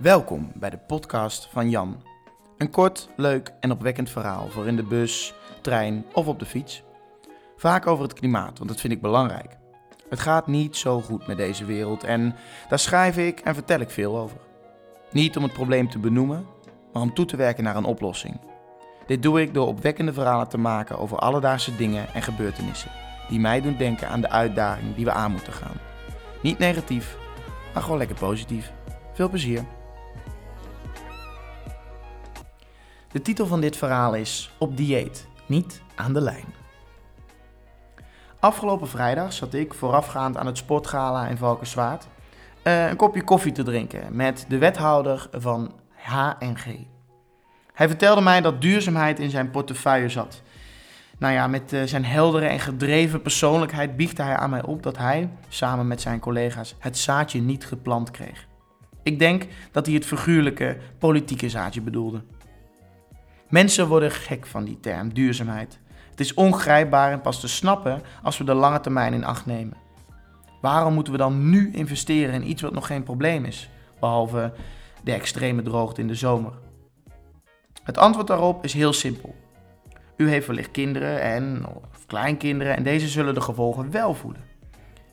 Welkom bij de podcast van Jan. Een kort, leuk en opwekkend verhaal voor in de bus, trein of op de fiets. Vaak over het klimaat, want dat vind ik belangrijk. Het gaat niet zo goed met deze wereld en daar schrijf ik en vertel ik veel over. Niet om het probleem te benoemen, maar om toe te werken naar een oplossing. Dit doe ik door opwekkende verhalen te maken over alledaagse dingen en gebeurtenissen die mij doen denken aan de uitdaging die we aan moeten gaan. Niet negatief, maar gewoon lekker positief. Veel plezier. De titel van dit verhaal is Op dieet, niet aan de lijn. Afgelopen vrijdag zat ik voorafgaand aan het sportgala in Valkenswaard uh, een kopje koffie te drinken met de wethouder van HNG. Hij vertelde mij dat duurzaamheid in zijn portefeuille zat. Nou ja, met uh, zijn heldere en gedreven persoonlijkheid biechtte hij aan mij op dat hij, samen met zijn collega's, het zaadje niet geplant kreeg. Ik denk dat hij het figuurlijke politieke zaadje bedoelde. Mensen worden gek van die term duurzaamheid. Het is ongrijpbaar en pas te snappen als we de lange termijn in acht nemen. Waarom moeten we dan nu investeren in iets wat nog geen probleem is, behalve de extreme droogte in de zomer? Het antwoord daarop is heel simpel. U heeft wellicht kinderen en of kleinkinderen en deze zullen de gevolgen wel voelen.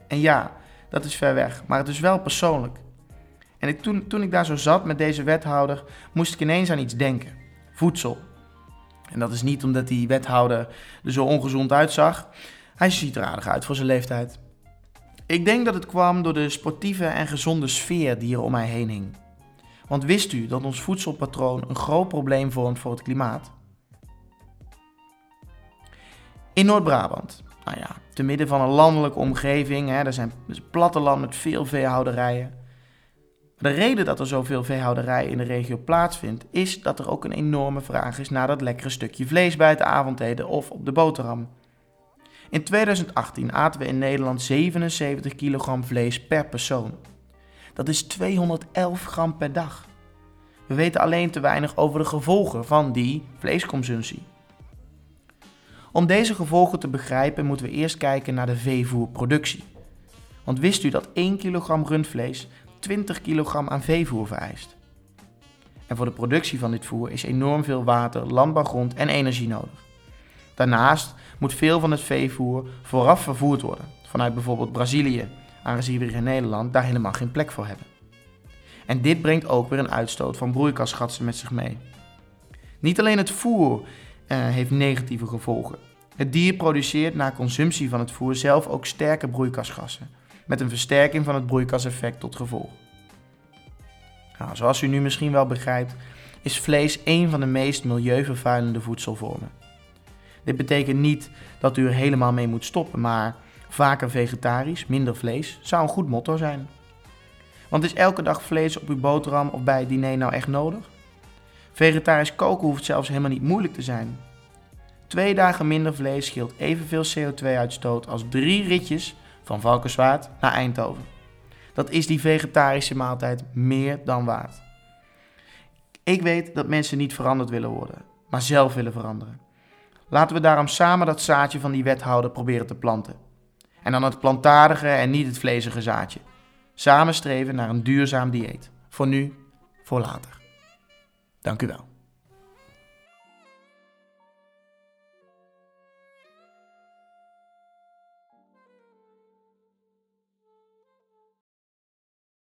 En ja, dat is ver weg, maar het is wel persoonlijk. En ik, toen, toen ik daar zo zat met deze wethouder, moest ik ineens aan iets denken. Voedsel. En dat is niet omdat die wethouder er zo ongezond uitzag. Hij ziet er aardig uit voor zijn leeftijd. Ik denk dat het kwam door de sportieve en gezonde sfeer die er om mij heen hing. Want wist u dat ons voedselpatroon een groot probleem vormt voor het klimaat? In Noord-Brabant, nou ja, te midden van een landelijke omgeving, hè, er zijn platteland met veel veehouderijen. De reden dat er zoveel veehouderij in de regio plaatsvindt, is dat er ook een enorme vraag is naar dat lekkere stukje vlees bij het avondeten of op de boterham. In 2018 aten we in Nederland 77 kilogram vlees per persoon. Dat is 211 gram per dag. We weten alleen te weinig over de gevolgen van die vleesconsumptie. Om deze gevolgen te begrijpen moeten we eerst kijken naar de veevoerproductie. Want wist u dat 1 kilogram rundvlees 20 kilogram aan veevoer vereist? En voor de productie van dit voer is enorm veel water, landbouwgrond en energie nodig. Daarnaast moet veel van het veevoer vooraf vervoerd worden, vanuit bijvoorbeeld Brazilië, aangezien we in Nederland daar helemaal geen plek voor hebben. En dit brengt ook weer een uitstoot van broeikasgassen met zich mee. Niet alleen het voer uh, heeft negatieve gevolgen. Het dier produceert na consumptie van het voer zelf ook sterke broeikasgassen, met een versterking van het broeikaseffect tot gevolg. Nou, zoals u nu misschien wel begrijpt, is vlees een van de meest milieuvervuilende voedselvormen. Dit betekent niet dat u er helemaal mee moet stoppen, maar vaker vegetarisch, minder vlees, zou een goed motto zijn. Want is elke dag vlees op uw boterham of bij het diner nou echt nodig? Vegetarisch koken hoeft zelfs helemaal niet moeilijk te zijn. Twee dagen minder vlees scheelt evenveel CO2-uitstoot als drie ritjes van Valkenswaard naar Eindhoven. Dat is die vegetarische maaltijd meer dan waard. Ik weet dat mensen niet veranderd willen worden, maar zelf willen veranderen. Laten we daarom samen dat zaadje van die wethouder proberen te planten. En dan het plantaardige en niet het vlezige zaadje. Samen streven naar een duurzaam dieet. Voor nu, voor later. Dank u wel.